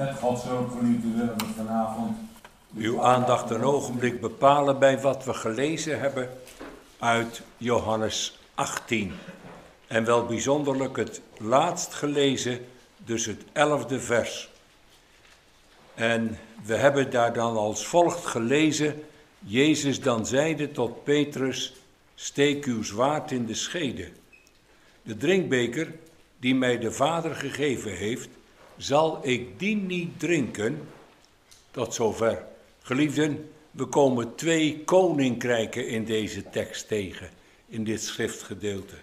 Met Gods hulp geliefde willen we vanavond uw aandacht een ogenblik bepalen bij wat we gelezen hebben uit Johannes 18. En wel bijzonderlijk het laatst gelezen, dus het elfde vers. En we hebben daar dan als volgt gelezen, Jezus dan zeide tot Petrus, steek uw zwaard in de schede. De drinkbeker die mij de Vader gegeven heeft, zal ik die niet drinken? Tot zover. Geliefden, we komen twee koninkrijken in deze tekst tegen, in dit schriftgedeelte.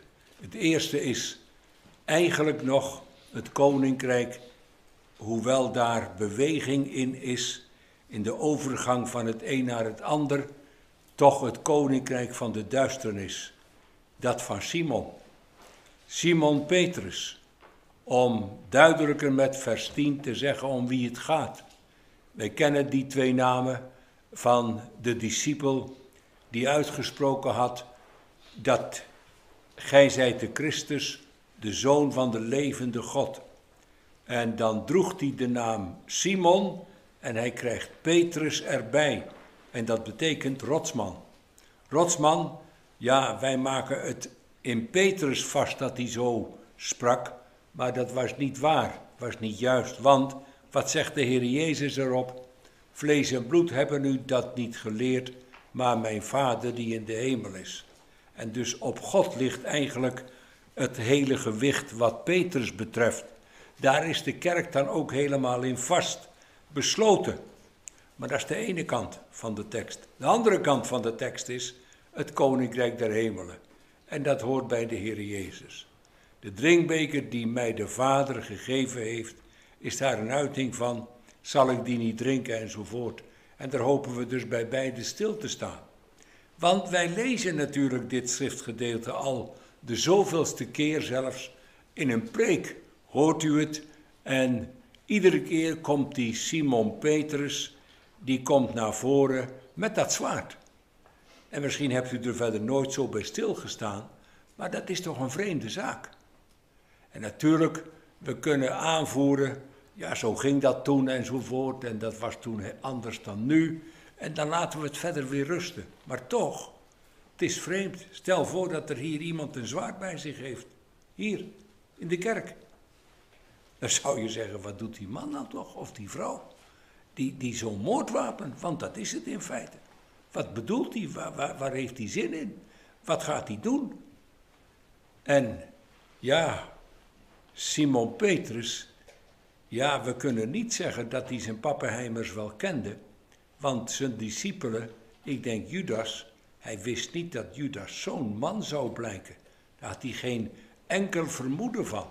Het eerste is eigenlijk nog het koninkrijk, hoewel daar beweging in is, in de overgang van het een naar het ander, toch het koninkrijk van de duisternis, dat van Simon. Simon Petrus, om duidelijker met vers 10 te zeggen om wie het gaat. Wij kennen die twee namen van de discipel die uitgesproken had dat gij zijt de Christus, de zoon van de levende God. En dan droeg hij de naam Simon en hij krijgt Petrus erbij. En dat betekent rotsman. Rotsman, ja, wij maken het in Petrus vast dat hij zo sprak, maar dat was niet waar, was niet juist. Want, wat zegt de Heer Jezus erop? Vlees en bloed hebben u dat niet geleerd, maar mijn Vader die in de hemel is. En dus op God ligt eigenlijk het hele gewicht wat Petrus betreft. Daar is de kerk dan ook helemaal in vast besloten. Maar dat is de ene kant van de tekst. De andere kant van de tekst is het koninkrijk der hemelen. En dat hoort bij de Heer Jezus. De drinkbeker die mij de Vader gegeven heeft, is daar een uiting van, zal ik die niet drinken enzovoort. En daar hopen we dus bij beide stil te staan. Want wij lezen natuurlijk dit schriftgedeelte al de zoveelste keer zelfs in een preek. Hoort u het? En iedere keer komt die Simon Petrus, die komt naar voren met dat zwaard. En misschien hebt u er verder nooit zo bij stilgestaan, maar dat is toch een vreemde zaak. En natuurlijk, we kunnen aanvoeren, ja, zo ging dat toen enzovoort, en dat was toen anders dan nu. En dan laten we het verder weer rusten. Maar toch, het is vreemd. Stel voor dat er hier iemand een zwaard bij zich heeft. Hier, in de kerk. Dan zou je zeggen, wat doet die man dan toch, of die vrouw? Die, die zo'n moordwapen, want dat is het in feite. Wat bedoelt hij? Waar, waar, waar heeft hij zin in? Wat gaat hij doen? En ja, Simon Petrus, ja, we kunnen niet zeggen dat hij zijn pappenheimers wel kende, want zijn discipelen, ik denk Judas, hij wist niet dat Judas zo'n man zou blijken. Daar had hij geen enkel vermoeden van.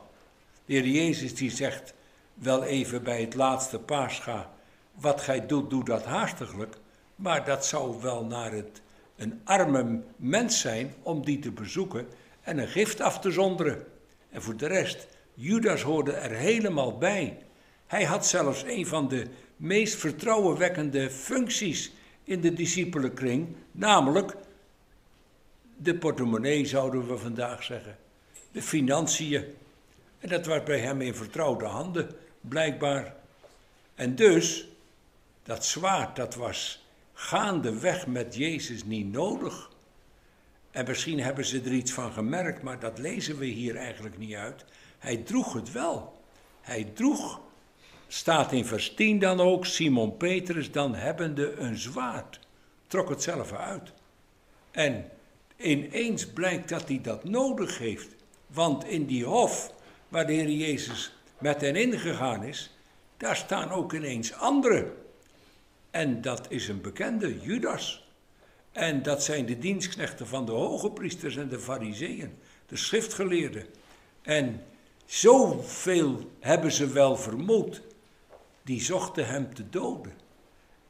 De heer Jezus die zegt wel even bij het laatste paascha, wat gij doet, doe dat haastiglijk. Maar dat zou wel naar het, een arme mens zijn om die te bezoeken en een gift af te zonderen. En voor de rest, Judas hoorde er helemaal bij. Hij had zelfs een van de meest vertrouwenwekkende functies in de discipelenkring, namelijk de portemonnee, zouden we vandaag zeggen, de financiën. En dat was bij hem in vertrouwde handen, blijkbaar. En dus, dat zwaard, dat was gaandeweg met Jezus niet nodig. En misschien hebben ze er iets van gemerkt, maar dat lezen we hier eigenlijk niet uit. Hij droeg het wel. Hij droeg, staat in vers 10 dan ook, Simon Petrus dan hebbende een zwaard. Trok het zelf uit. En ineens blijkt dat hij dat nodig heeft. Want in die hof waar de Heer Jezus met hen ingegaan is, daar staan ook ineens anderen. En dat is een bekende, Judas. En dat zijn de dienstknechten van de hoge priesters en de fariseeën, de schriftgeleerden. En zoveel hebben ze wel vermoed, die zochten hem te doden.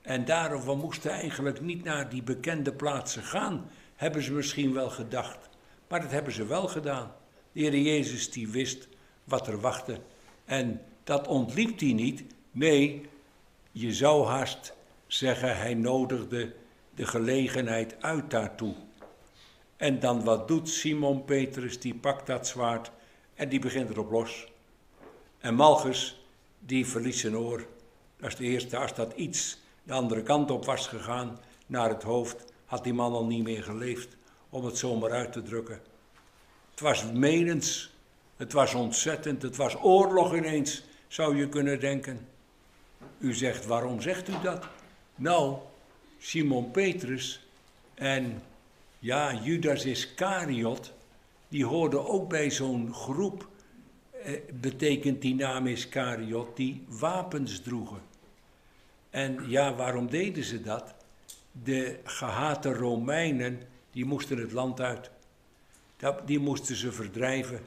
En daarom we moesten eigenlijk niet naar die bekende plaatsen gaan, hebben ze misschien wel gedacht. Maar dat hebben ze wel gedaan. De Heer Jezus die wist wat er wachtte. En dat ontliep hij niet. Nee, je zou haast zeggen, hij nodigde de gelegenheid uit daartoe. En dan wat doet Simon Petrus? Die pakt dat zwaard en die begint erop los. En Malchus, die verliest zijn oor. Dat is de eerste. Als dat iets de andere kant op was gegaan, naar het hoofd, had die man al niet meer geleefd, om het zomaar uit te drukken. Het was menens, het was ontzettend, het was oorlog ineens, zou je kunnen denken. U zegt, waarom zegt u dat? Nou, Simon Petrus en ja, Judas Iscariot, die hoorden ook bij zo'n groep, eh, betekent die naam Iscariot, die wapens droegen. En ja, waarom deden ze dat? De gehate Romeinen, die moesten het land uit. Die moesten ze verdrijven.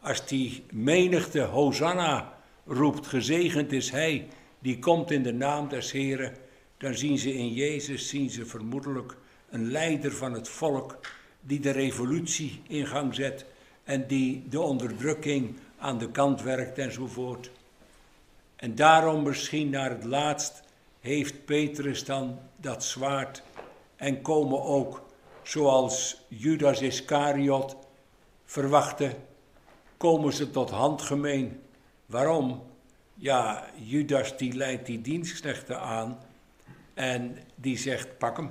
Als die menigte Hosanna roept, gezegend is hij, die komt in de naam des Heren, dan zien ze in Jezus, zien ze vermoedelijk een leider van het volk die de revolutie in gang zet en die de onderdrukking aan de kant werkt enzovoort. En daarom misschien naar het laatst heeft Petrus dan dat zwaard en komen ook, zoals Judas Iscariot verwachtte, komen ze tot handgemeen. Waarom? Ja, Judas die leidt die dienstknechten aan en die zegt pak hem.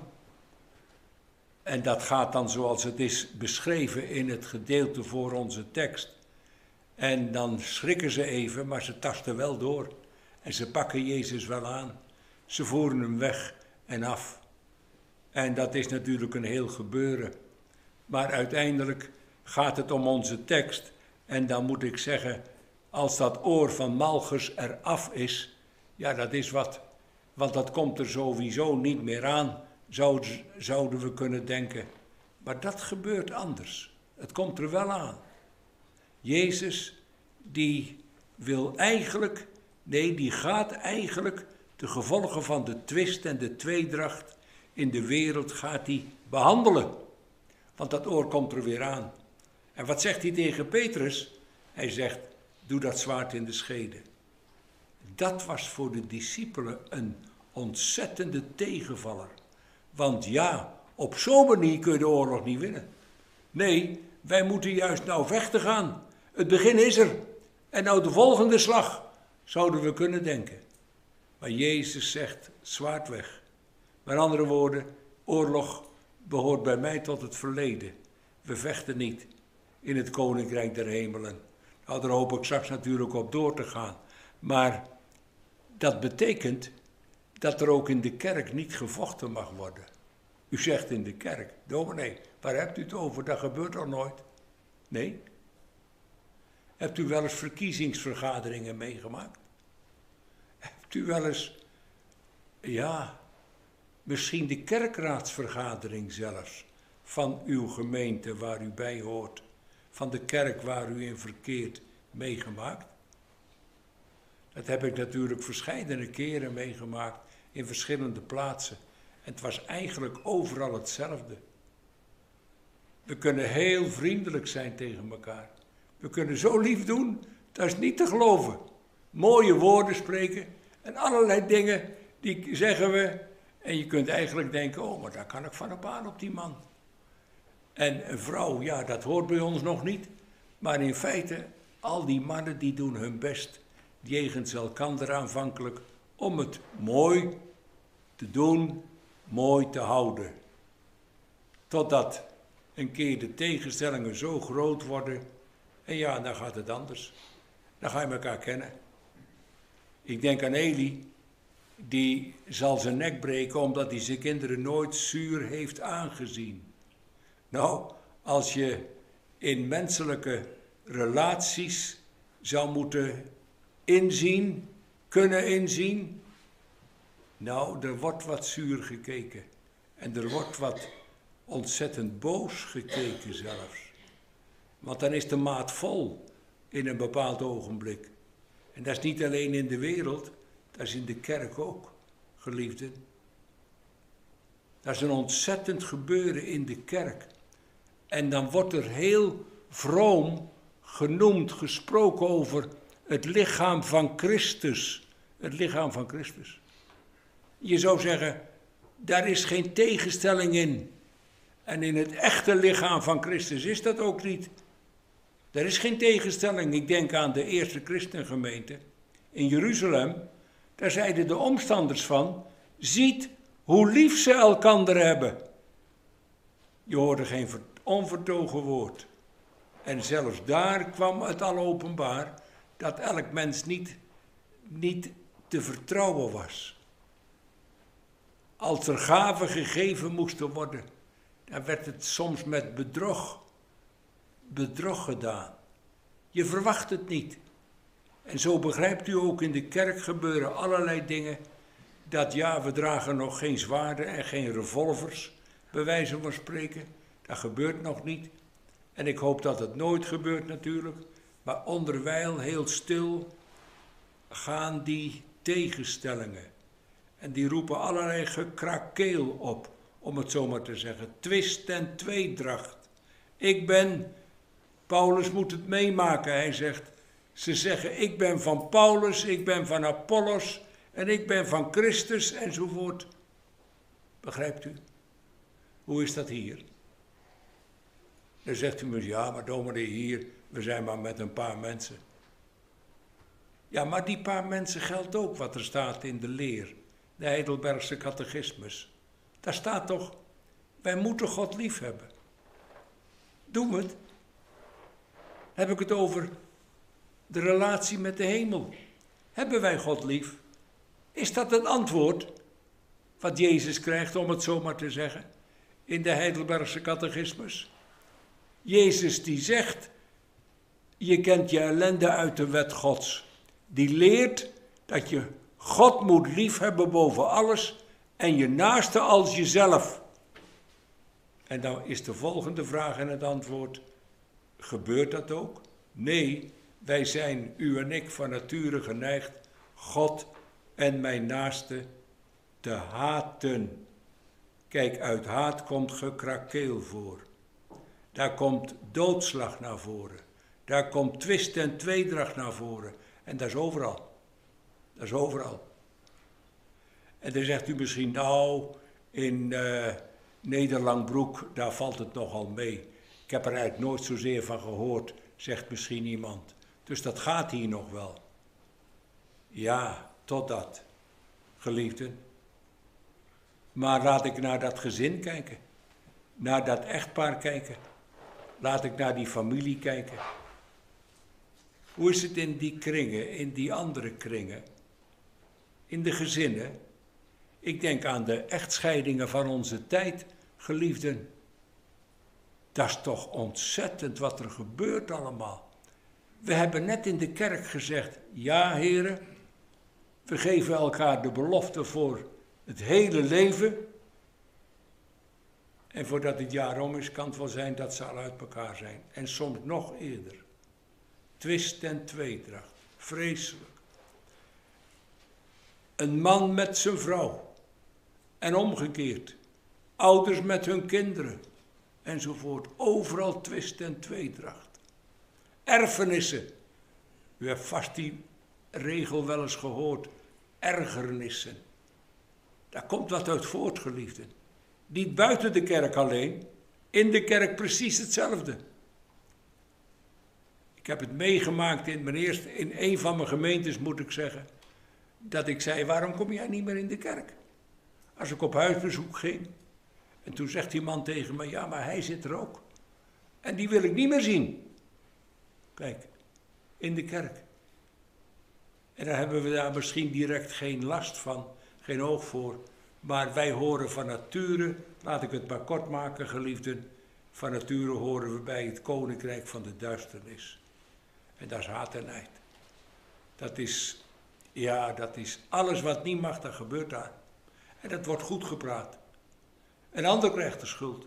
En dat gaat dan zoals het is beschreven in het gedeelte voor onze tekst. En dan schrikken ze even, maar ze tasten wel door. En ze pakken Jezus wel aan. Ze voeren hem weg en af. En dat is natuurlijk een heel gebeuren. Maar uiteindelijk gaat het om onze tekst. En dan moet ik zeggen, als dat oor van Malchus eraf is, ja, dat is wat. Want dat komt er sowieso niet meer aan, zouden we kunnen denken. Maar dat gebeurt anders. Het komt er wel aan. Jezus, die wil eigenlijk, nee, die gaat eigenlijk de gevolgen van de twist en de tweedracht in de wereld gaat hij behandelen. Want dat oor komt er weer aan. En wat zegt hij tegen Petrus? Hij zegt, doe dat zwaard in de schede. Dat was voor de discipelen een ontzettende tegenvaller. Want ja, op zo'n manier kun je de oorlog niet winnen. Nee, wij moeten juist nou vechten gaan. Het begin is er. En nou de volgende slag, zouden we kunnen denken. Maar Jezus zegt, zwaard weg. Met andere woorden, oorlog behoort bij mij tot het verleden. We vechten niet in het koninkrijk der hemelen. Nou, daar hoop ik straks natuurlijk op door te gaan. Maar dat betekent dat er ook in de kerk niet gevochten mag worden. U zegt in de kerk, dominee, waar hebt u het over? Dat gebeurt al nooit. Nee. Hebt u wel eens verkiezingsvergaderingen meegemaakt? Hebt u wel eens, ja, misschien de kerkraadsvergadering zelfs van uw gemeente waar u bij hoort, van de kerk waar u in verkeert, meegemaakt? Dat heb ik natuurlijk verschillende keren meegemaakt in verschillende plaatsen. En het was eigenlijk overal hetzelfde. We kunnen heel vriendelijk zijn tegen elkaar. We kunnen zo lief doen, dat is niet te geloven. Mooie woorden spreken, en allerlei dingen, die zeggen we. En je kunt eigenlijk denken, oh, maar daar kan ik van op aan op die man. En een vrouw, ja, dat hoort bij ons nog niet. Maar in feite, al die mannen die doen hun best, jegens elkander aanvankelijk, om het mooi te doen, mooi te houden. Totdat een keer de tegenstellingen zo groot worden, en ja, dan gaat het anders. Dan ga je elkaar kennen. Ik denk aan Eli, die zal zijn nek breken omdat hij zijn kinderen nooit zuur heeft aangezien. Nou, als je in menselijke relaties zou moeten inzien, kunnen inzien, nou, er wordt wat zuur gekeken. En er wordt wat ontzettend boos gekeken zelfs. Want dan is de maat vol in een bepaald ogenblik. En dat is niet alleen in de wereld, dat is in de kerk ook, geliefden. Dat is een ontzettend gebeuren in de kerk. En dan wordt er heel vroom genoemd, gesproken over het lichaam van Christus. Het lichaam van Christus. Je zou zeggen, daar is geen tegenstelling in. En in het echte lichaam van Christus is dat ook niet. Er is geen tegenstelling. Ik denk aan de eerste christengemeente in Jeruzalem. Daar zeiden de omstanders van, ziet hoe lief ze elkander hebben. Je hoorde geen onvertogen woord. En zelfs daar kwam het al openbaar dat elk mens niet, niet te vertrouwen was. Als er gaven gegeven moesten worden, dan werd het soms met bedrog, bedrog gedaan. Je verwacht het niet. En zo begrijpt u ook in de kerk gebeuren allerlei dingen. Dat ja, we dragen nog geen zwaarden en geen revolvers, bij wijze van spreken. Dat gebeurt nog niet. En ik hoop dat het nooit gebeurt natuurlijk. Maar onderwijl, heel stil, gaan die tegenstellingen. En die roepen allerlei gekrakeel op, om het zo maar te zeggen. Twist en tweedracht. Ik ben, Paulus moet het meemaken, hij zegt. Ze zeggen, ik ben van Paulus, ik ben van Apollos en ik ben van Christus enzovoort. Begrijpt u? Hoe is dat hier? Dan zegt u me, ja, maar dominee hier, we zijn maar met een paar mensen. Ja, maar die paar mensen geldt ook wat er staat in de leer, de Heidelbergse catechismus. Daar staat toch, wij moeten God lief hebben. Doen we het? Heb ik het over de relatie met de hemel? Hebben wij God lief? Is dat het antwoord wat Jezus krijgt, om het zo maar te zeggen, in de Heidelbergse catechismus? Jezus die zegt, je kent je ellende uit de wet Gods. Die leert dat je God moet liefhebben boven alles en je naaste als jezelf. En dan is de volgende vraag en het antwoord, gebeurt dat ook? Nee, wij zijn, u en ik, van nature geneigd God en mijn naaste te haten. Kijk, uit haat komt gekrakeel voor. Daar komt doodslag naar voren. Daar komt twist en tweedracht naar voren. En dat is overal. Dat is overal. En dan zegt u misschien, nou, in uh, Nederlandbroek, daar valt het nogal mee. Ik heb er eigenlijk nooit zozeer van gehoord, zegt misschien iemand. Dus dat gaat hier nog wel. Ja, totdat, geliefden. Maar laat ik naar dat gezin kijken, naar dat echtpaar kijken. Laat ik naar die familie kijken. Hoe is het in die kringen, in die andere kringen? In de gezinnen? Ik denk aan de echtscheidingen van onze tijd, geliefden. Dat is toch ontzettend wat er gebeurt allemaal. We hebben net in de kerk gezegd: ja, heren, we geven elkaar de belofte voor het hele leven. En voordat het jaar om is, kan het wel zijn dat ze al uit elkaar zijn. En soms nog eerder. Twist en tweedracht. Vreselijk. Een man met zijn vrouw. En omgekeerd. Ouders met hun kinderen. Enzovoort. Overal twist en tweedracht. Erfenissen. U hebt vast die regel wel eens gehoord. Ergernissen. Daar komt wat uit voort, geliefden. Niet buiten de kerk alleen, in de kerk precies hetzelfde. Ik heb het meegemaakt in, mijn eerste, in een van mijn gemeentes, moet ik zeggen, dat ik zei, waarom kom jij niet meer in de kerk? Als ik op huisbezoek ging. En toen zegt die man tegen me, ja, maar hij zit er ook. En die wil ik niet meer zien. Kijk, in de kerk. En dan hebben we daar misschien direct geen last van, geen oog voor. Maar wij horen van nature, laat ik het maar kort maken, geliefden, van nature horen we bij het koninkrijk van de duisternis. En dat is haat en. Dat is, ja, dat is alles wat niet mag, dat gebeurt daar. En dat wordt goed gepraat. Een ander krijgt de schuld.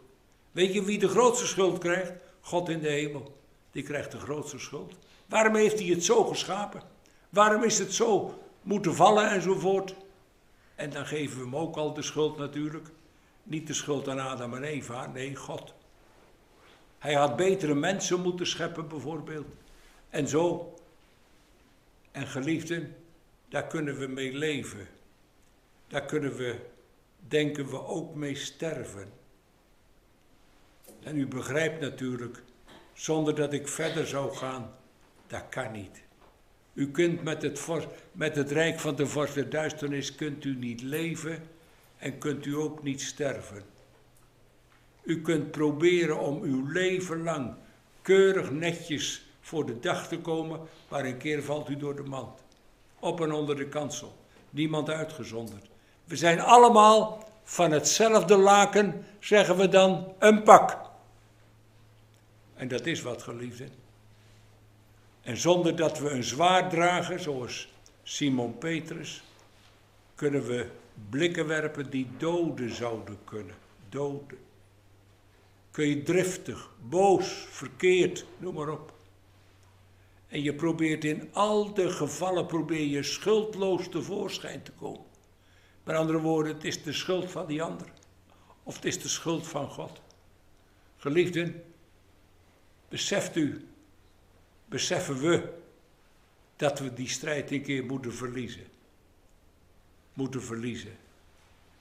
Weet je wie de grootste schuld krijgt? God in de hemel. Die krijgt de grootste schuld. Waarom heeft hij het zo geschapen? Waarom is het zo moeten vallen enzovoort? En dan geven we hem ook al de schuld natuurlijk. Niet de schuld aan Adam en Eva, nee, God. Hij had betere mensen moeten scheppen bijvoorbeeld. En zo. En geliefden, daar kunnen we mee leven. Daar kunnen we, denken we, ook mee sterven. En u begrijpt natuurlijk, zonder dat ik verder zou gaan, dat kan niet. U kunt met het, met het rijk van de vorst der duisternis kunt u niet leven en kunt u ook niet sterven. U kunt proberen om uw leven lang keurig netjes voor de dag te komen, maar een keer valt u door de mand. Op en onder de kansel. Niemand uitgezonderd. We zijn allemaal van hetzelfde laken, zeggen we dan, een pak. En dat is wat, geliefde. En zonder dat we een zwaard dragen, zoals Simon Petrus, kunnen we blikken werpen die doden zouden kunnen. Doden. Kun je driftig, boos, verkeerd, noem maar op. En je probeert in al de gevallen probeer je schuldloos tevoorschijn te komen. Met andere woorden, het is de schuld van die ander. Of het is de schuld van God. Geliefden, beseft u, beseffen we dat we die strijd een keer moeten verliezen. Moeten verliezen.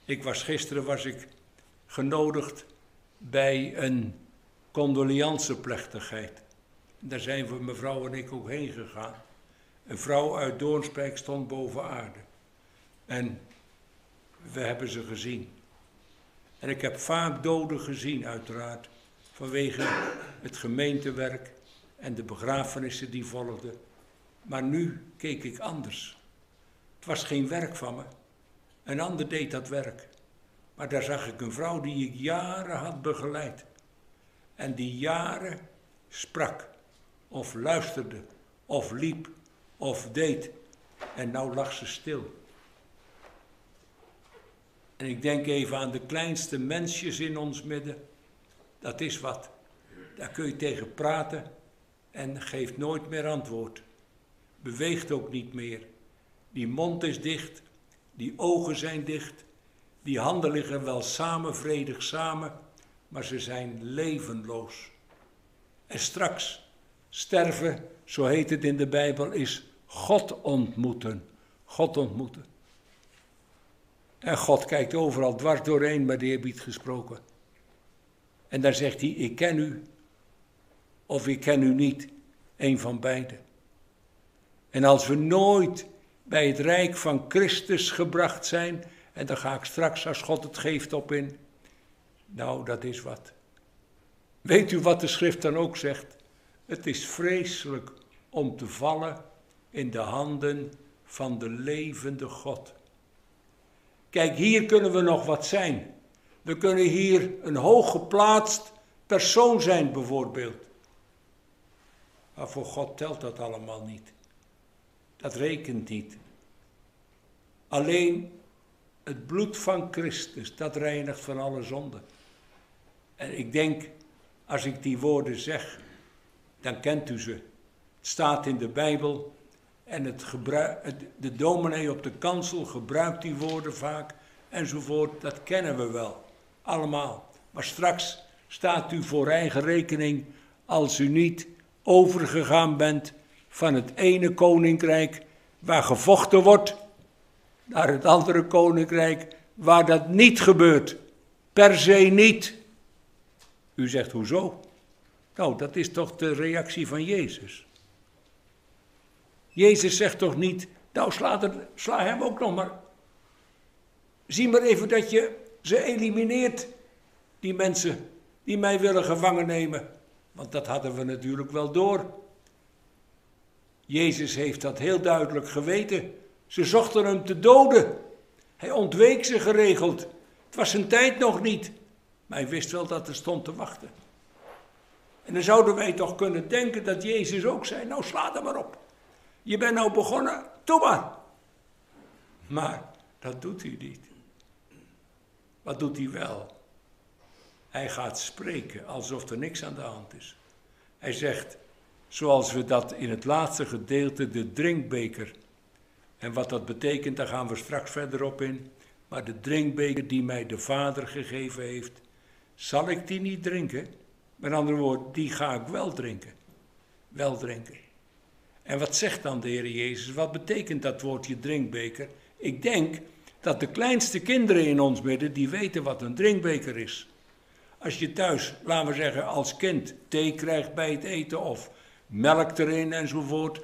Ik was gisteren was ik genodigd bij een condolianceplechtigheid. Daar zijn we, mevrouw en ik, ook heen gegaan. Een vrouw uit Doornspijk stond boven aarde. En we hebben ze gezien. En ik heb vaak doden gezien, uiteraard, vanwege het gemeentewerk en de begrafenissen die volgden. Maar nu keek ik anders. Het was geen werk van me. Een ander deed dat werk. Maar daar zag ik een vrouw die ik jaren had begeleid. En die jaren sprak, of luisterde, of liep, of deed. En nou lag ze stil. En ik denk even aan de kleinste mensjes in ons midden. Dat is wat. Daar kun je tegen praten en geeft nooit meer antwoord. Beweegt ook niet meer. Die mond is dicht, die ogen zijn dicht, die handen liggen wel samen, vredig samen, maar ze zijn levenloos. En straks sterven, zo heet het in de Bijbel, is God ontmoeten. God ontmoeten. En God kijkt overal dwars doorheen met eerbied gesproken. En daar zegt hij, ik ken u, of ik ken u niet, een van beiden. En als we nooit bij het rijk van Christus gebracht zijn, en daar ga ik straks, als God het geeft, op in, nou, dat is wat. Weet u wat de schrift dan ook zegt? Het is vreselijk om te vallen in de handen van de levende God. Kijk, hier kunnen we nog wat zijn. We kunnen hier een hooggeplaatst persoon zijn, bijvoorbeeld. Maar voor God telt dat allemaal niet. Dat rekent niet. Alleen het bloed van Christus, dat reinigt van alle zonden. En ik denk, als ik die woorden zeg, dan kent u ze. Het staat in de Bijbel, en het de dominee op de kansel gebruikt die woorden vaak enzovoort. Dat kennen we wel, allemaal. Maar straks staat u voor eigen rekening als u niet overgegaan bent van het ene koninkrijk waar gevochten wordt, naar het andere koninkrijk waar dat niet gebeurt. Per se niet. U zegt hoezo? Nou, dat is toch de reactie van Jezus. Jezus zegt toch niet, nou sla, hem ook nog maar. Zie maar even dat je ze elimineert, die mensen die mij willen gevangen nemen. Want dat hadden we natuurlijk wel door. Jezus heeft dat heel duidelijk geweten. Ze zochten hem te doden. Hij ontweek ze geregeld. Het was zijn tijd nog niet. Maar hij wist wel dat er stond te wachten. En dan zouden wij toch kunnen denken dat Jezus ook zei: Nou, sla er maar op. Je bent nou begonnen, doe maar. Maar dat doet hij niet. Wat doet hij wel? Hij gaat spreken alsof er niks aan de hand is. Hij zegt, zoals we dat in het laatste gedeelte, de drinkbeker. En wat dat betekent, daar gaan we straks verder op in. Maar de drinkbeker die mij de Vader gegeven heeft, zal ik die niet drinken? Met andere woorden, die ga ik wel drinken. Wel drinken. En wat zegt dan de Heer Jezus? Wat betekent dat woordje drinkbeker? Ik denk dat de kleinste kinderen in ons midden, die weten wat een drinkbeker is. Als je thuis, laten we zeggen, als kind thee krijgt bij het eten of melk erin enzovoort,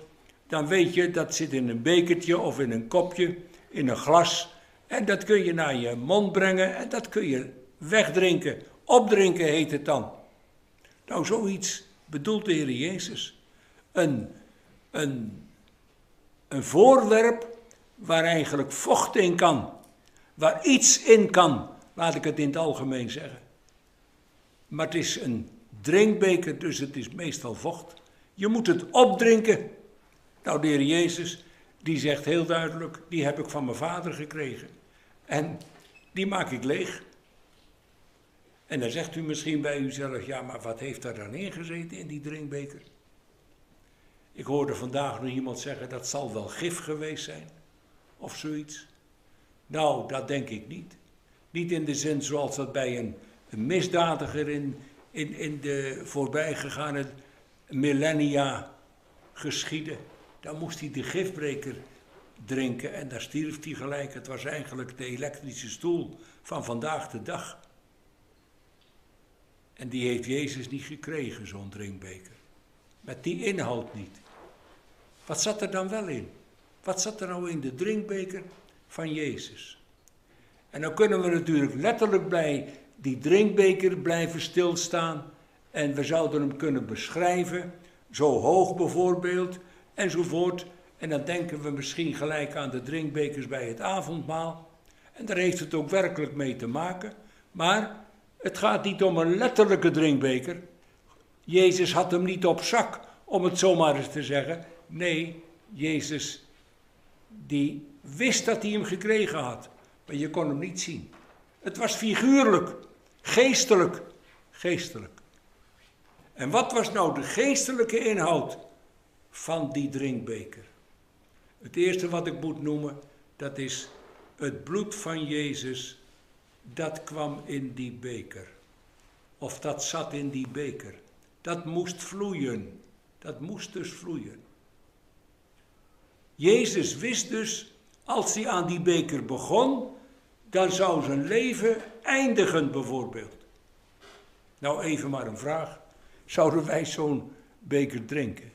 dan weet je dat zit in een bekertje of in een kopje, in een glas. En dat kun je naar je mond brengen en dat kun je wegdrinken. Opdrinken heet het dan. Nou, zoiets bedoelt de Heer Jezus. Een, een, een voorwerp waar eigenlijk vocht in kan. Waar iets in kan, laat ik het in het algemeen zeggen. Maar het is een drinkbeker, dus het is meestal vocht. Je moet het opdrinken. Nou, de Heer Jezus, die zegt heel duidelijk, die heb ik van mijn vader gekregen. En die maak ik leeg. En dan zegt u misschien bij uzelf, ja, maar wat heeft daar dan ingezeten in die drinkbeker? Ik hoorde vandaag nog iemand zeggen, dat zal wel gif geweest zijn, of zoiets. Nou, dat denk ik niet. Niet in de zin zoals dat bij een, misdadiger in, in, in de voorbijgegane millennia geschiedde. Dan moest hij de gifbreker drinken en daar stierf hij gelijk. Het was eigenlijk de elektrische stoel van vandaag de dag. En die heeft Jezus niet gekregen, zo'n drinkbeker. Met die inhoud niet. Wat zat er dan wel in? Wat zat er nou in de drinkbeker van Jezus? En dan kunnen we natuurlijk letterlijk bij die drinkbeker blijven stilstaan. En we zouden hem kunnen beschrijven, zo hoog bijvoorbeeld, enzovoort. En dan denken we misschien gelijk aan de drinkbekers bij het avondmaal. En daar heeft het ook werkelijk mee te maken. Maar het gaat niet om een letterlijke drinkbeker. Jezus had hem niet op zak, om het zomaar eens te zeggen. Nee, Jezus, die wist dat hij hem gekregen had. Maar je kon hem niet zien. Het was figuurlijk, geestelijk, geestelijk. En wat was nou de geestelijke inhoud van die drinkbeker? Het eerste wat ik moet noemen, dat is het bloed van Jezus, dat kwam in die beker. Of dat zat in die beker. Dat moest vloeien. Dat moest dus vloeien. Jezus wist dus, als hij aan die beker begon, dan zou zijn leven eindigen bijvoorbeeld. Nou, even maar een vraag. Zouden wij zo'n beker drinken?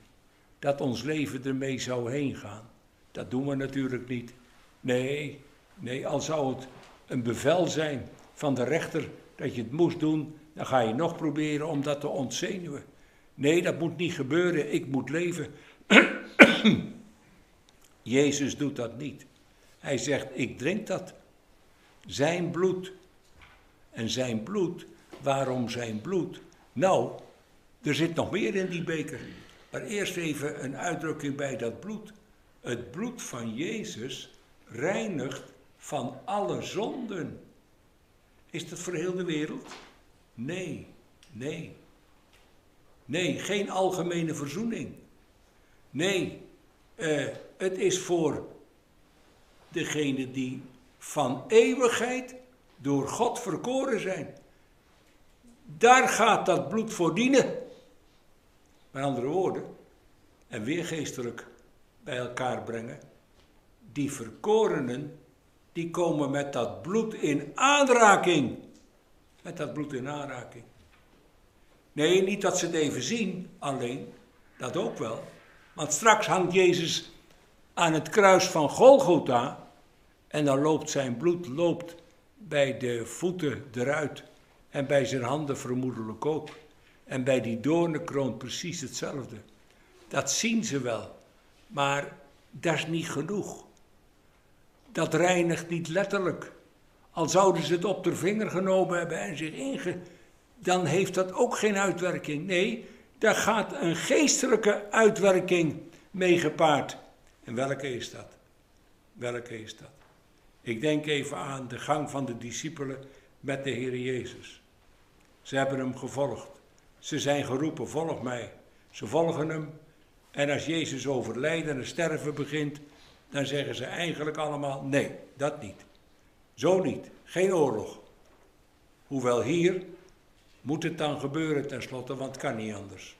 Dat ons leven ermee zou heen gaan? Dat doen we natuurlijk niet. Nee, nee, al zou het een bevel zijn van de rechter dat je het moest doen, dan ga je nog proberen om dat te ontzenuwen. Nee, dat moet niet gebeuren, ik moet leven. Jezus doet dat niet. Hij zegt, ik drink dat. Zijn bloed. En zijn bloed, waarom zijn bloed? Nou, er zit nog meer in die beker. Maar eerst even een uitdrukking bij dat bloed. Het bloed van Jezus reinigt van alle zonden. Is dat voor heel de wereld? Nee, nee. Nee, geen algemene verzoening. Nee, uh, het is voor degene die van eeuwigheid door God verkoren zijn. Daar gaat dat bloed voor dienen. Met andere woorden, en weer geestelijk bij elkaar brengen. Die verkorenen, die komen met dat bloed in aanraking. Met dat bloed in aanraking. Nee, niet dat ze het even zien, alleen, dat ook wel. Want straks hangt Jezus aan het kruis van Golgotha en dan loopt zijn bloed loopt bij de voeten eruit en bij zijn handen vermoedelijk ook. En bij die doornenkroon precies hetzelfde. Dat zien ze wel, maar dat is niet genoeg. Dat reinigt niet letterlijk. Al zouden ze het op de vinger genomen hebben en zich inge... dan heeft dat ook geen uitwerking. Nee, daar gaat een geestelijke uitwerking mee gepaard. En welke is dat? Welke is dat? Ik denk even aan de gang van de discipelen met de Heer Jezus. Ze hebben hem gevolgd. Ze zijn geroepen, volg mij. Ze volgen hem. En als Jezus overlijden en sterven begint, dan zeggen ze eigenlijk allemaal, nee, dat niet. Zo niet, geen oorlog. Hoewel hier moet het dan gebeuren tenslotte, want het kan niet anders.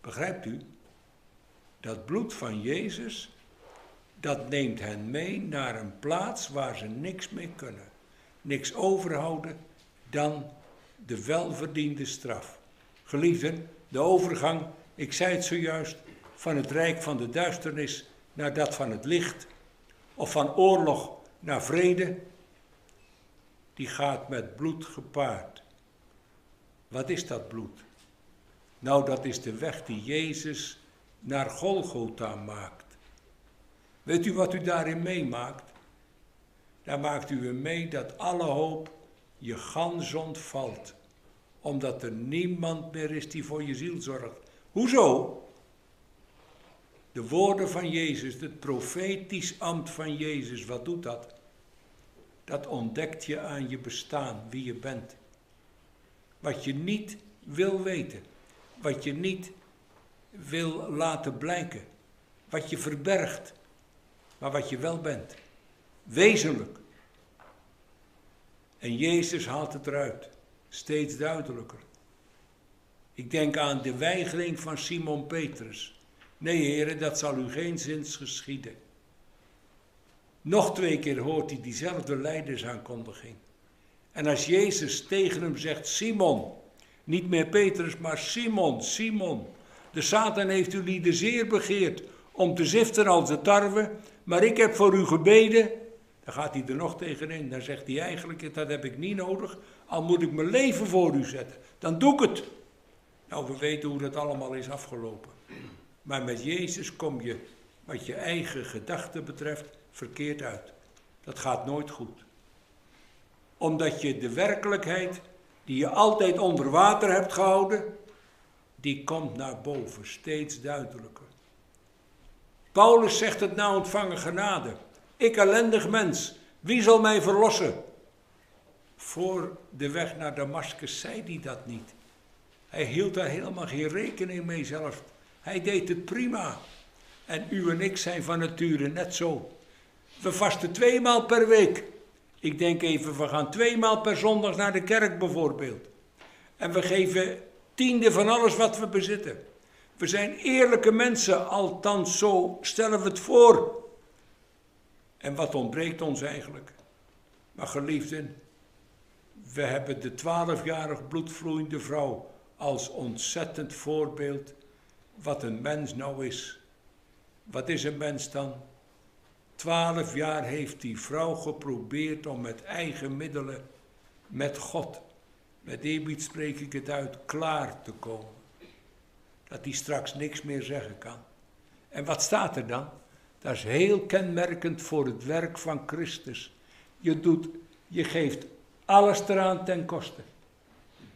Begrijpt u? Dat bloed van Jezus, dat neemt hen mee naar een plaats waar ze niks mee kunnen. Niks overhouden dan de welverdiende straf. Geliefden, de overgang, ik zei het zojuist, van het rijk van de duisternis naar dat van het licht, of van oorlog naar vrede, die gaat met bloed gepaard. Wat is dat bloed? Nou, dat is de weg die Jezus naar Golgotha maakt. Weet u wat u daarin meemaakt? Daar maakt u mee dat alle hoop je gans ontvalt, omdat er niemand meer is die voor je ziel zorgt. Hoezo? De woorden van Jezus, het profetisch ambt van Jezus, wat doet dat? Dat ontdekt je aan je bestaan, wie je bent. Wat je niet wil weten, wat je niet wil laten blijken, wat je verbergt, maar wat je wel bent. Wezenlijk. En Jezus haalt het eruit, steeds duidelijker. Ik denk aan de weigering van Simon Petrus. Nee, heren, dat zal u geen zins geschieden. Nog twee keer hoort hij diezelfde leidersaankondiging. En als Jezus tegen hem zegt, Simon, niet meer Petrus, maar Simon, Simon, de Satan heeft u lieden zeer begeerd om te ziften als de tarwe, maar ik heb voor u gebeden. Dan gaat hij er nog tegenin. Dan zegt hij eigenlijk, dat heb ik niet nodig, al moet ik mijn leven voor u zetten. Dan doe ik het. Nou, we weten hoe dat allemaal is afgelopen. Maar met Jezus kom je, wat je eigen gedachten betreft, verkeerd uit. Dat gaat nooit goed. Omdat je de werkelijkheid, die je altijd onder water hebt gehouden, die komt naar boven, steeds duidelijker. Paulus zegt het nou ontvangen genade. Ik ellendig mens, wie zal mij verlossen? Voor de weg naar Damascus zei hij dat niet. Hij hield daar helemaal geen rekening mee zelf. Hij deed het prima. En u en ik zijn van nature net zo. We vasten tweemaal per week. Ik denk even, we gaan tweemaal per zondag naar de kerk bijvoorbeeld. En we geven tiende van alles wat we bezitten. We zijn eerlijke mensen, althans zo stellen we het voor. En wat ontbreekt ons eigenlijk? Maar geliefden, we hebben de twaalfjarig bloedvloeiende vrouw als ontzettend voorbeeld wat een mens nou is. Wat is een mens dan? Twaalf jaar heeft die vrouw geprobeerd om met eigen middelen, met God, met eerbied spreek ik het uit, klaar te komen. Dat hij straks niks meer zeggen kan. En wat staat er dan? Dat is heel kenmerkend voor het werk van Christus. Je, doet, je geeft alles eraan ten koste.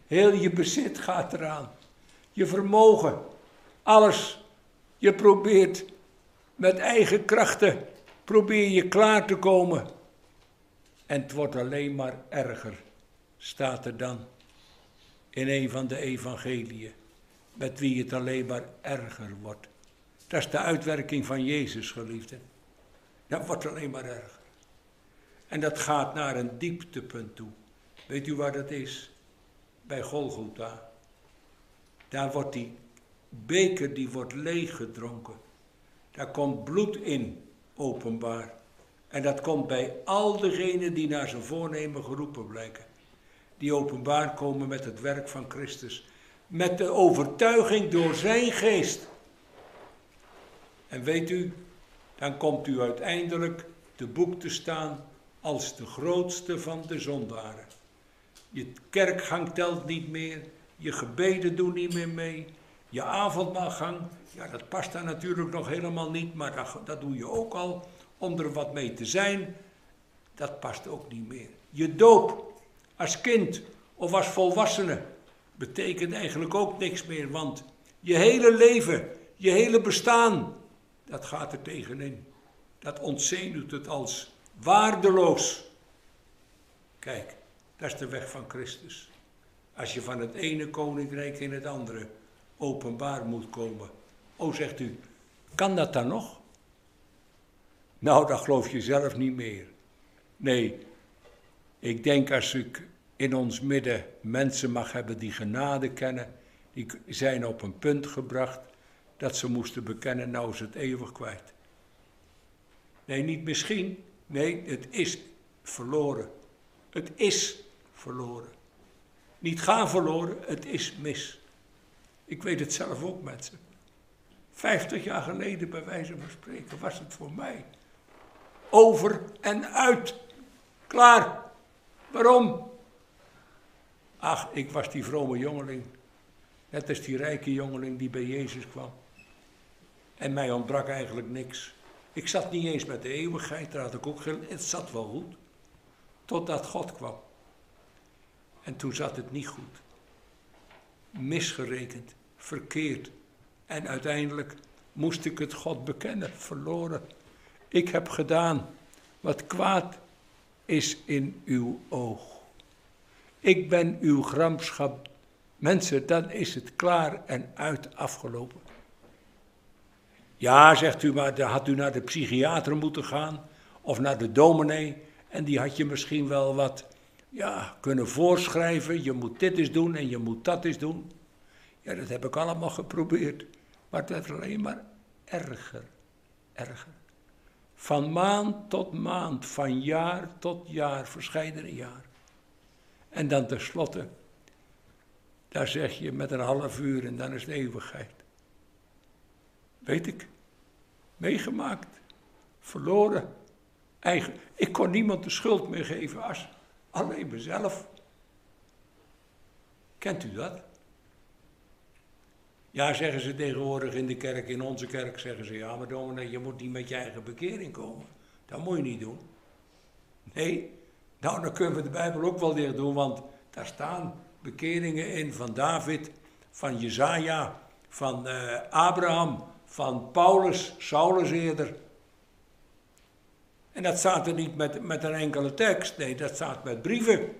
Heel je bezit gaat eraan. Je vermogen, alles. Je probeert met eigen krachten, probeer je klaar te komen. En het wordt alleen maar erger, staat er dan in een van de evangeliën, met wie het alleen maar erger wordt. Dat is de uitwerking van Jezus, geliefde. Dat wordt alleen maar erger. En dat gaat naar een dieptepunt toe. Weet u waar dat is? Bij Golgotha. Daar wordt die beker die wordt leeggedronken. Daar komt bloed in, openbaar. En dat komt bij al degenen die naar zijn voornemen geroepen blijken. Die openbaar komen met het werk van Christus. Met de overtuiging door zijn geest. En weet u, dan komt u uiteindelijk te boek te staan als de grootste van de zondaren. Je kerkgang telt niet meer, je gebeden doen niet meer mee, je avondmaalgang, ja, dat past daar natuurlijk nog helemaal niet, maar dat, dat doe je ook al om er wat mee te zijn. Dat past ook niet meer. Je doop als kind of als volwassene betekent eigenlijk ook niks meer, want je hele leven, je hele bestaan, dat gaat er tegenin. Dat ontzenuwt het als waardeloos. Kijk, dat is de weg van Christus. Als je van het ene koninkrijk in het andere openbaar moet komen. Oh, zegt u, kan dat dan nog? Nou, dat geloof je zelf niet meer. Nee, ik denk als ik in ons midden mensen mag hebben die genade kennen, die zijn op een punt gebracht dat ze moesten bekennen, nou is het eeuwig kwijt. Nee, niet misschien. Nee, het is verloren. Het is verloren. Niet gaan verloren, het is mis. Ik weet het zelf ook, mensen. Vijftig jaar geleden, bij wijze van spreken, was het voor mij. Over en uit. Klaar. Waarom? Ach, ik was die vrome jongeling. Net als die rijke jongeling die bij Jezus kwam. En mij ontbrak eigenlijk niks. Ik zat niet eens met de eeuwigheid, daar had ik ook geen... Het zat wel goed. Totdat God kwam. En toen zat het niet goed. Misgerekend, verkeerd. En uiteindelijk moest ik het God bekennen, verloren. Ik heb gedaan wat kwaad is in uw oog. Ik ben uw gramschap. Mensen, dan is het klaar en uit afgelopen. Ja, zegt u, maar dan had u naar de psychiater moeten gaan of naar de dominee en die had je misschien wel wat ja, kunnen voorschrijven. Je moet dit eens doen en je moet dat eens doen. Ja, dat heb ik allemaal geprobeerd. Maar het werd alleen maar erger, erger. Van maand tot maand, van jaar tot jaar, verscheidene jaar. En dan tenslotte, daar zeg je met een half uur en dan is de eeuwigheid. Weet ik. Meegemaakt. Verloren. Eigen. Ik kon niemand de schuld meer geven als alleen mezelf. Kent u dat? Ja, zeggen ze tegenwoordig in de kerk, in onze kerk zeggen ze, ja maar dominee, je moet niet met je eigen bekering komen. Dat moet je niet doen. Nee, nou dan kunnen we de Bijbel ook wel dicht doen, want daar staan bekeringen in van David, van Jezaja, van uh, Abraham, van Paulus, Saulus eerder. En dat staat er niet met, met een enkele tekst, nee, dat staat met brieven.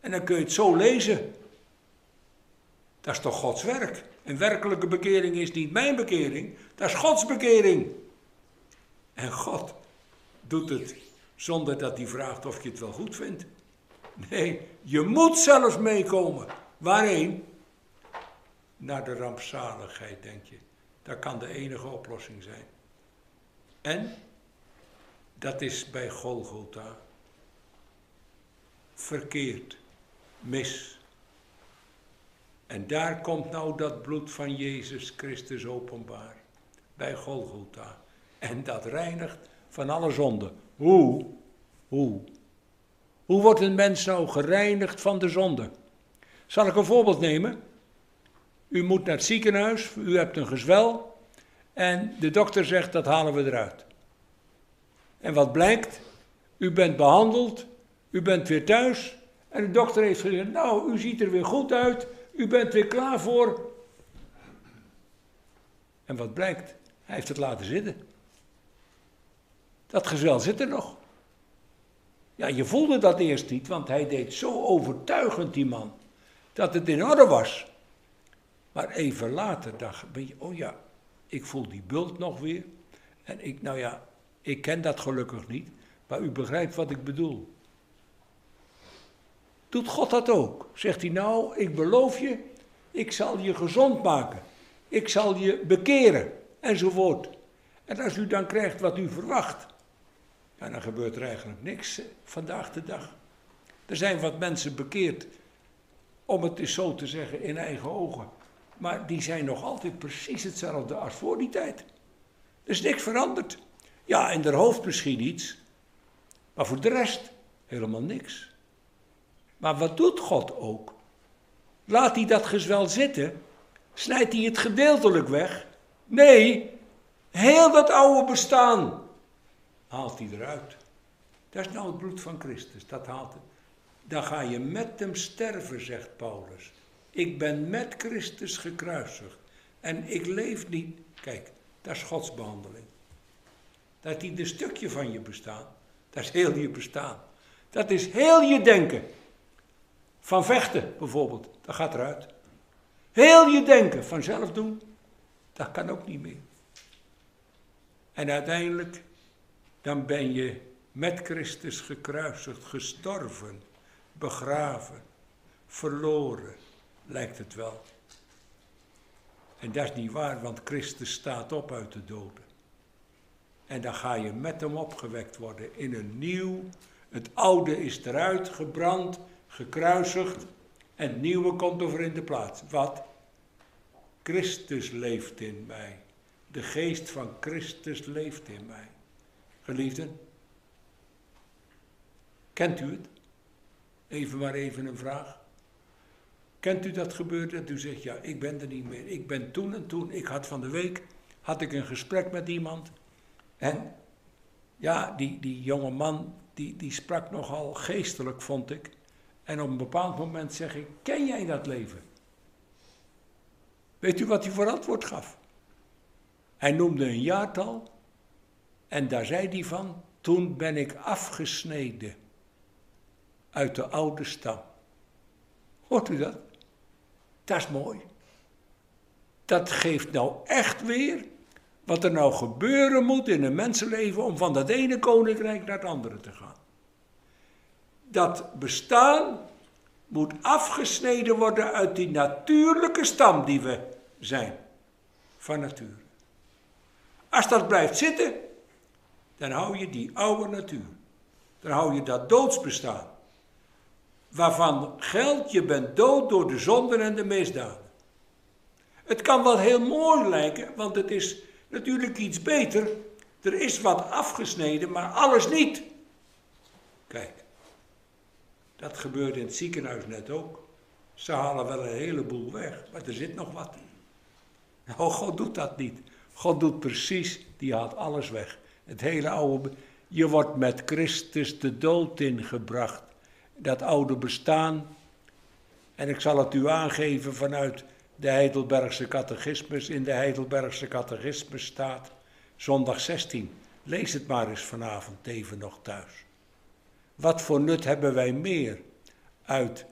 En dan kun je het zo lezen. Dat is toch Gods werk? Een werkelijke bekering is niet mijn bekering, dat is Gods bekering. En God doet het zonder dat hij vraagt of je het wel goed vindt. Nee, je moet zelfs meekomen. Waarheen? Naar de rampzaligheid, denk je. Dat kan de enige oplossing zijn. En dat is bij Golgotha verkeerd, mis. En daar komt nou dat bloed van Jezus Christus openbaar. Bij Golgotha. En dat reinigt van alle zonde. Hoe? Hoe? Hoe wordt een mens nou gereinigd van de zonde? Zal ik een voorbeeld nemen? U moet naar het ziekenhuis, u hebt een gezwel en de dokter zegt dat halen we eruit. En wat blijkt? U bent behandeld, u bent weer thuis en de dokter heeft gezegd, nou, u ziet er weer goed uit, u bent weer klaar voor. En wat blijkt? Hij heeft het laten zitten. Dat gezwel zit er nog. Ja, je voelde dat eerst niet, want hij deed zo overtuigend, die man, dat het in orde was. Maar even later dacht ik, oh ja, ik voel die bult nog weer. En ik, nou ja, ik ken dat gelukkig niet, maar u begrijpt wat ik bedoel. Doet God dat ook? Zegt hij nou, ik beloof je, ik zal je gezond maken. Ik zal je bekeren, enzovoort. En als u dan krijgt wat u verwacht, ja, dan gebeurt er eigenlijk niks vandaag de dag. Er zijn wat mensen bekeerd, om het eens zo te zeggen, in eigen ogen. Maar die zijn nog altijd precies hetzelfde als voor die tijd. Er is niks veranderd. Ja, in haar hoofd misschien iets, maar voor de rest helemaal niks. Maar wat doet God ook? Laat hij dat gezwel zitten? Snijdt hij het gedeeltelijk weg? Nee, heel dat oude bestaan haalt hij eruit. Dat is nou het bloed van Christus, dat haalt het. Dan ga je met hem sterven, zegt Paulus. Ik ben met Christus gekruisigd. En ik leef niet. Kijk, dat is Gods behandeling. Dat hij een stukje van je bestaan. Dat is heel je bestaan. Dat is heel je denken. Van vechten bijvoorbeeld, dat gaat eruit. Heel je denken van zelf doen, dat kan ook niet meer. En uiteindelijk, dan ben je met Christus gekruisigd, gestorven, begraven, verloren, lijkt het wel. En dat is niet waar, want Christus staat op uit de doden. En dan ga je met hem opgewekt worden in een nieuw. Het oude is eruit gebrand, gekruisigd. En nieuwe komt over in de plaats. Wat? Christus leeft in mij. De geest van Christus leeft in mij. Geliefden, kent u het? Even maar even een vraag. Kent u dat gebeurd dat u zegt, ja, ik ben er niet meer. Ik ben toen en toen, ik had van de week, had ik een gesprek met iemand. En ja, die, die jonge man, die, die sprak nogal geestelijk, vond ik. En op een bepaald moment zeg ik, ken jij dat leven? Weet u wat hij voor antwoord gaf? Hij noemde een jaartal en daar zei hij van, toen ben ik afgesneden uit de oude stam. Hoort u dat? Dat is mooi. Dat geeft nou echt weer wat er nou gebeuren moet in een mensenleven om van dat ene koninkrijk naar het andere te gaan. Dat bestaan moet afgesneden worden uit die natuurlijke stam die we zijn, van natuur. Als dat blijft zitten, dan hou je die oude natuur. Dan hou je dat doodsbestaan. Waarvan geldt, je bent dood door de zonden en de misdaden. Het kan wel heel mooi lijken, want het is natuurlijk iets beter. Er is wat afgesneden, maar alles niet. Kijk, dat gebeurt in het ziekenhuis net ook. Ze halen wel een heleboel weg, maar er zit nog wat. Nou, God doet dat niet. God doet precies, die haalt alles weg. Het hele oude, je wordt met Christus de dood ingebracht. Dat oude bestaan. En ik zal het u aangeven vanuit de Heidelbergse catechismus. In de Heidelbergse catechismus staat, zondag 16. Lees het maar eens vanavond even nog thuis. Wat voor nut hebben wij meer uit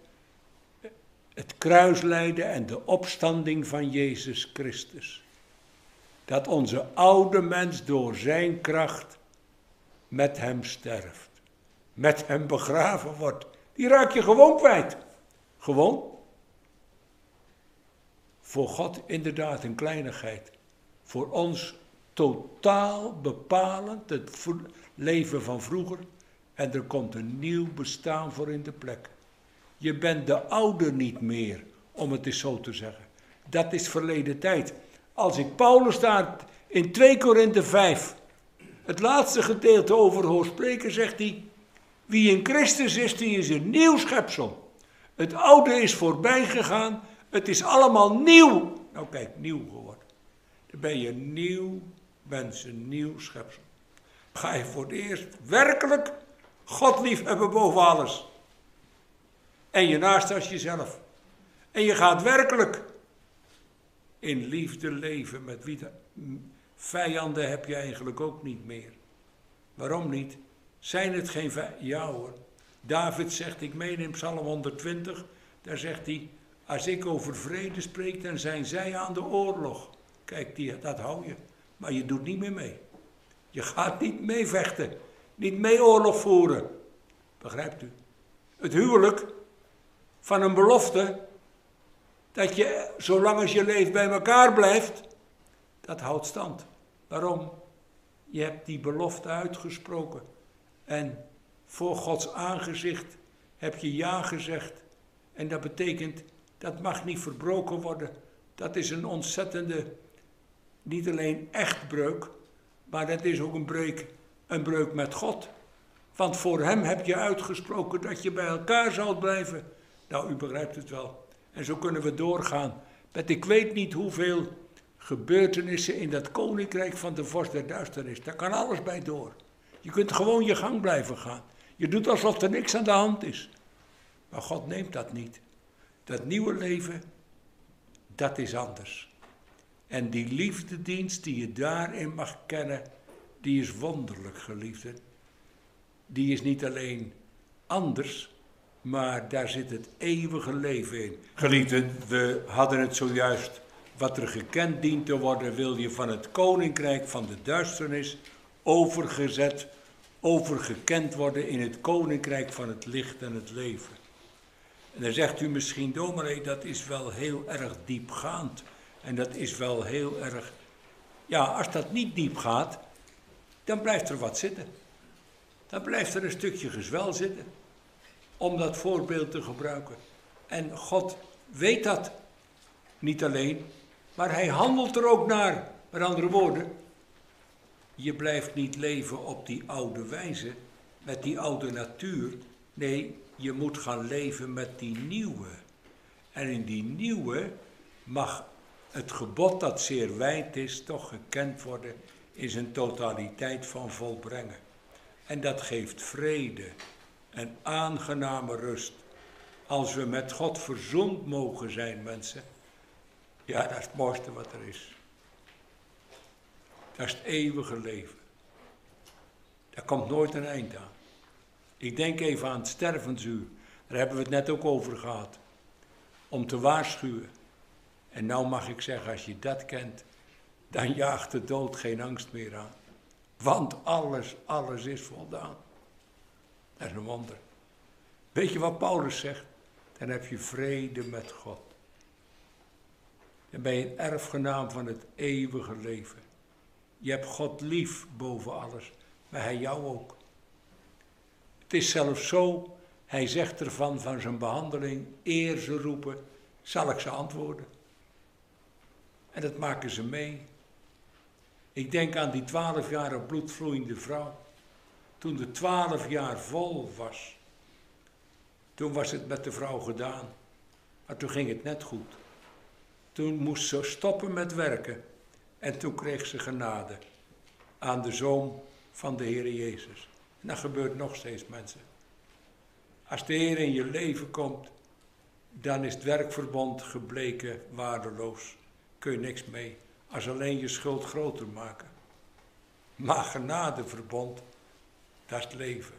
het kruislijden en de opstanding van Jezus Christus? Dat onze oude mens door zijn kracht met hem sterft, met hem begraven wordt. Die raak je gewoon kwijt. Gewoon. Voor God inderdaad een kleinigheid. Voor ons totaal bepalend het leven van vroeger. En er komt een nieuw bestaan voor in de plek. Je bent de oude niet meer, om het eens zo te zeggen. Dat is verleden tijd. Als ik Paulus daar in 2 Korinthe 5, het laatste gedeelte over hoor spreken, zegt hij: Wie in Christus is, die is een nieuw schepsel. Het oude is voorbij gegaan, het is allemaal nieuw. Nou kijk, nieuw geworden. Dan ben je nieuw mens, een nieuw schepsel. Ga je voor het eerst werkelijk God lief hebben boven alles. En je naast als jezelf. En je gaat werkelijk in liefde leven met wie de vijanden heb je eigenlijk ook niet meer. Waarom niet? Zijn het geen vijanden? Ja hoor. David zegt, ik meen in Psalm 120, daar zegt hij, als ik over vrede spreek, dan zijn zij aan de oorlog. Kijk, die, dat hou je. Maar je doet niet meer mee. Je gaat niet mee vechten. Niet mee oorlog voeren. Begrijpt u? Het huwelijk van een belofte dat je zolang als je leeft bij elkaar blijft, dat houdt stand. Waarom? Je hebt die belofte uitgesproken en voor Gods aangezicht heb je ja gezegd. En dat betekent, dat mag niet verbroken worden. Dat is een ontzettende, niet alleen echt breuk, maar dat is ook een breuk, een breuk met God. Want voor hem heb je uitgesproken dat je bij elkaar zal blijven. Nou, u begrijpt het wel. En zo kunnen we doorgaan. Met ik weet niet hoeveel gebeurtenissen in dat koninkrijk van de vorst der duisternis. Daar kan alles bij door. Je kunt gewoon je gang blijven gaan. Je doet alsof er niks aan de hand is. Maar God neemt dat niet. Dat nieuwe leven, dat is anders. En die liefdedienst die je daarin mag kennen, die is wonderlijk, geliefde. Die is niet alleen anders, maar daar zit het eeuwige leven in. Geliefden, we hadden het zojuist. Wat er gekend dient te worden, wil je van het koninkrijk van de duisternis overgezet, overgekend worden in het koninkrijk van het licht en het leven. En dan zegt u misschien, dominee, dat is wel heel erg diepgaand. En dat is wel heel erg. Ja, als dat niet diep gaat, dan blijft er wat zitten. Dan blijft er een stukje gezwel zitten om dat voorbeeld te gebruiken. En God weet dat niet alleen, maar hij handelt er ook naar. Met andere woorden, je blijft niet leven op die oude wijze, met die oude natuur. Nee, je moet gaan leven met die nieuwe. En in die nieuwe mag het gebod dat zeer wijd is, toch gekend worden in zijn totaliteit van volbrengen. En dat geeft vrede en aangename rust. Als we met God verzoend mogen zijn, mensen. Ja, dat is het mooiste wat er is. Dat is het eeuwige leven. Daar komt nooit een eind aan. Ik denk even aan het stervensuur. Daar hebben we het net ook over gehad. Om te waarschuwen. En nou mag ik zeggen, als je dat kent, dan jaagt de dood geen angst meer aan. Want alles, alles is voldaan. Dat is een wonder. Weet je wat Paulus zegt? Dan heb je vrede met God. Dan ben je een erfgenaam van het eeuwige leven. Je hebt God lief boven alles, maar hij jou ook. Het is zelfs zo, hij zegt ervan van zijn behandeling, eer ze roepen, zal ik ze antwoorden. En dat maken ze mee. Ik denk aan die twaalf jaar bloedvloeiende vrouw. Toen de twaalf jaar vol was, toen was het met de vrouw gedaan. Maar toen ging het net goed. Toen moest ze stoppen met werken. En toen kreeg ze genade aan de zoon van de Heer Jezus. En dat gebeurt nog steeds, mensen. Als de Heer in je leven komt, dan is het werkverbond gebleken waardeloos. Kun je niks mee, als alleen je schuld groter maken. Maar genadeverbond, dat is leven.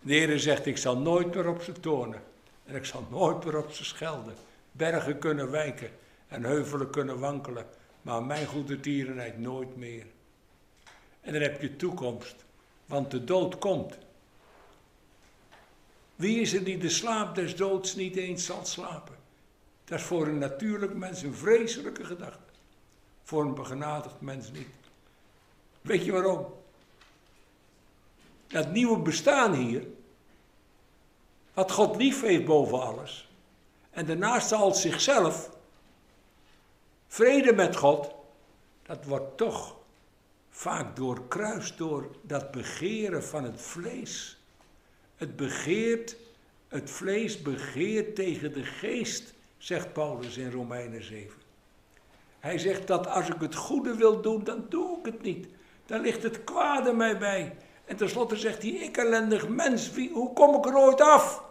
De Heer zegt, ik zal nooit meer op ze tonen. En ik zal nooit meer op ze schelden. Bergen kunnen wijken en heuvelen kunnen wankelen. Maar mijn goede tierenheid nooit meer. En dan heb je toekomst. Want de dood komt. Wie is er die de slaap des doods niet eens zal slapen? Dat is voor een natuurlijk mens een vreselijke gedachte. Voor een begenadigd mens niet. Weet je waarom? Dat nieuwe bestaan hier, wat God lief heeft boven alles, en daarnaast zal zichzelf, vrede met God, dat wordt toch vaak doorkruist door dat begeren van het vlees. Het begeert, het vlees begeert tegen de geest, zegt Paulus in Romeinen 7. Hij zegt dat als ik het goede wil doen, dan doe ik het niet. Dan ligt het kwade mij bij. En tenslotte zegt hij, ik ellendig mens, wie, hoe kom ik er ooit af?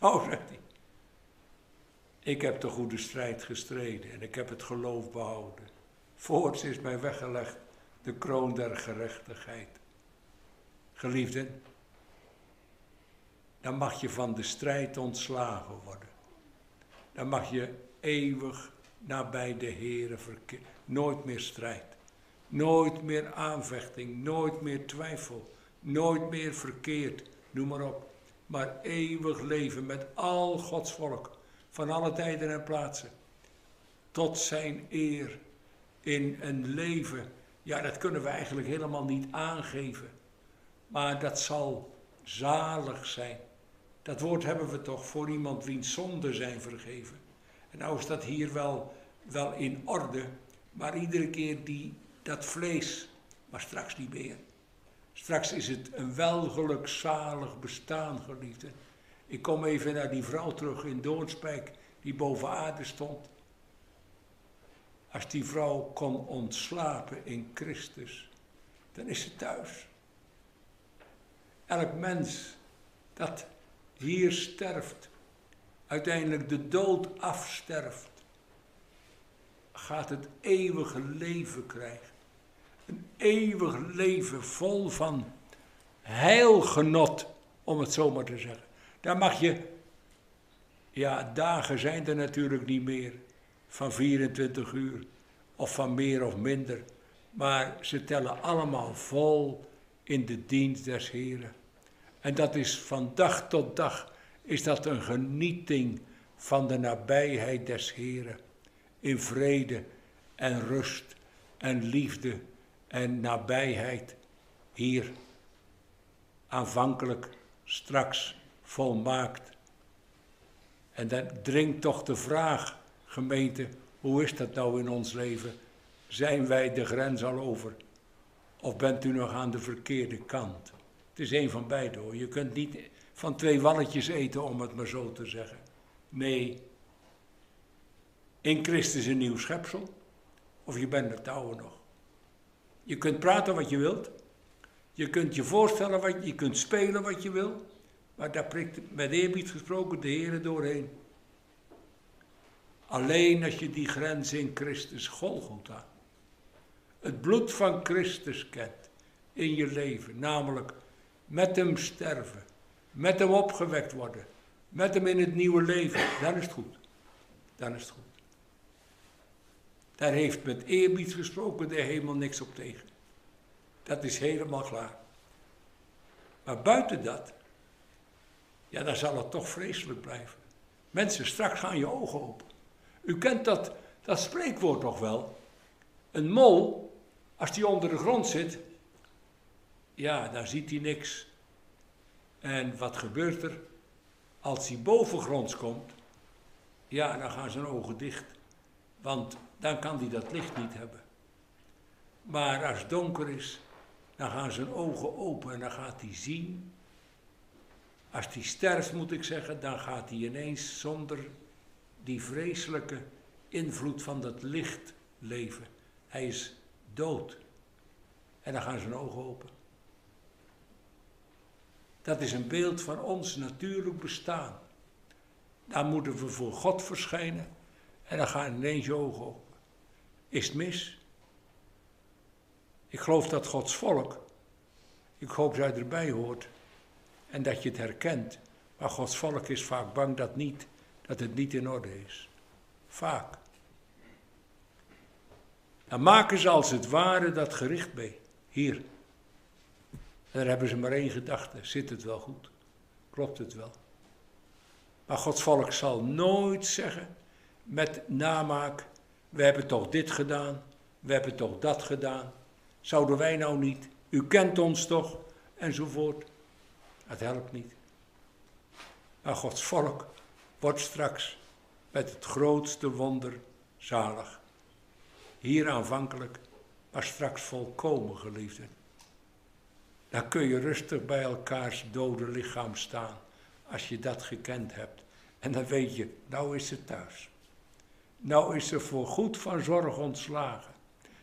Oh, zegt hij. Ik heb de goede strijd gestreden en ik heb het geloof behouden. Voorts is mij weggelegd de kroon der gerechtigheid. Geliefden, dan mag je van de strijd ontslagen worden. Dan mag je eeuwig nabij de Heere verkeren. Nooit meer strijd. Nooit meer aanvechting. Nooit meer twijfel. Nooit meer verkeerd. Noem maar op. Maar eeuwig leven met al Gods volk. Van alle tijden en plaatsen. Tot zijn eer. In een leven ja, dat kunnen we eigenlijk helemaal niet aangeven. Maar dat zal zalig zijn. Dat woord hebben we toch voor iemand wiens zonden zijn vergeven. En nou is dat hier wel, wel in orde, maar iedere keer die, dat vlees, maar straks niet meer. Straks is het een welgelukzalig bestaan, geliefde. Ik kom even naar die vrouw terug in Doornspijk, die boven aarde stond. Als die vrouw kon ontslapen in Christus, dan is ze thuis. Elk mens dat hier sterft, uiteindelijk de dood afsterft, gaat het eeuwige leven krijgen. Een eeuwig leven vol van heilgenot, om het zo maar te zeggen. Daar mag je, ja, dagen zijn er natuurlijk niet meer van 24 uur of van meer of minder. Maar ze tellen allemaal vol in de dienst des Heren. En dat is van dag tot dag is dat een genieting van de nabijheid des Heren. In vrede en rust en liefde en nabijheid hier. Aanvankelijk, straks, volmaakt. En dan dringt toch de vraag gemeente, hoe is dat nou in ons leven? zijn wij de grens al over? Of bent u nog aan de verkeerde kant? Het is een van beide hoor. Je kunt niet van twee walletjes eten, om het maar zo te zeggen. Nee, in Christus een nieuw schepsel, of je bent het oude nog. Je kunt praten wat je wilt. Je kunt je voorstellen wat je, je kunt spelen wat je wil. Maar daar prikt met eerbied gesproken de Heer doorheen. Alleen als je die grens in Christus Golgotha, het bloed van Christus kent in je leven, namelijk met hem sterven, met hem opgewekt worden, met hem in het nieuwe leven, dan is het goed. Dan is het goed. Daar heeft met eerbied gesproken de hemel niks op tegen. Dat is helemaal klaar. Maar buiten dat, ja, dan zal het toch vreselijk blijven. Mensen, straks gaan je ogen open. U kent dat, dat spreekwoord nog wel. Een mol, als die onder de grond zit, ja, dan ziet hij niks. En wat gebeurt er? Als hij bovengronds komt, ja, dan gaan zijn ogen dicht. Want dan kan hij dat licht niet hebben. Maar als het donker is, dan gaan zijn ogen open en dan gaat hij zien. Als hij sterft, moet ik zeggen, dan gaat hij ineens zonder die vreselijke invloed van dat licht leven. Hij is dood. En dan gaan zijn ogen open. Dat is een beeld van ons natuurlijk bestaan. Dan moeten we voor God verschijnen en dan gaan ineens je ogen open. Is het mis? Ik geloof dat Gods volk, ik hoop dat je erbij hoort en dat je het herkent. Maar Gods volk is vaak bang dat, niet, dat het niet in orde is. Vaak. Dan maken ze als het ware dat gericht mee. Hier. daar hebben ze maar één gedachte. Zit het wel goed? Klopt het wel? Maar Gods volk zal nooit zeggen met namaak, we hebben toch dit gedaan, we hebben toch dat gedaan. Zouden wij nou niet? U kent ons toch? Enzovoort. Het helpt niet. Maar Gods volk wordt straks met het grootste wonder zalig. Hier aanvankelijk, maar straks volkomen geliefden. Dan kun je rustig bij elkaars dode lichaam staan, als je dat gekend hebt. En dan weet je, nou is ze thuis. Nou is ze voor goed van zorg ontslagen.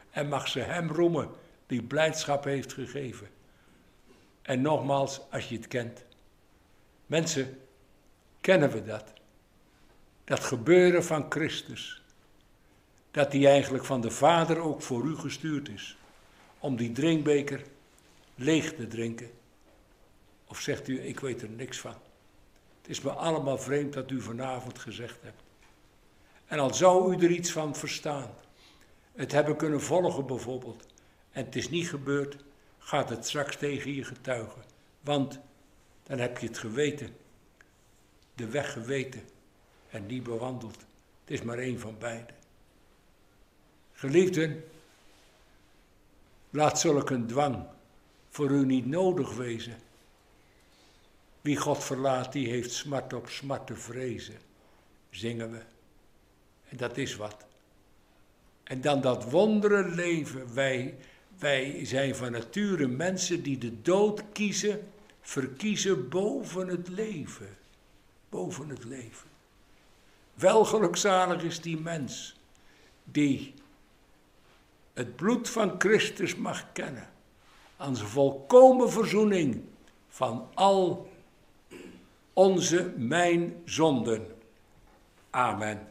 En mag ze hem roemen die blijdschap heeft gegeven. En nogmaals, als je het kent. Mensen, kennen we dat? Dat gebeuren van Christus. Dat hij eigenlijk van de Vader ook voor u gestuurd is. Om die drinkbeker leeg te drinken. Of zegt u, ik weet er niks van. Het is me allemaal vreemd dat u vanavond gezegd hebt. En al zou u er iets van verstaan, het hebben kunnen volgen bijvoorbeeld, en het is niet gebeurd, gaat het straks tegen je getuigen. Want dan heb je het geweten, de weg geweten en die bewandeld. Het is maar één van beide. Geliefden, laat zulk een dwang voor u niet nodig wezen. Wie God verlaat, die heeft smart op smart te vrezen, zingen we. En dat is wat. En dan dat wondere leven. Wij, wij zijn van nature mensen die de dood kiezen, verkiezen boven het leven. Boven het leven. Wel gelukzalig is die mens die het bloed van Christus mag kennen. Aan zijn volkomen verzoening van al onze mijn zonden. Amen.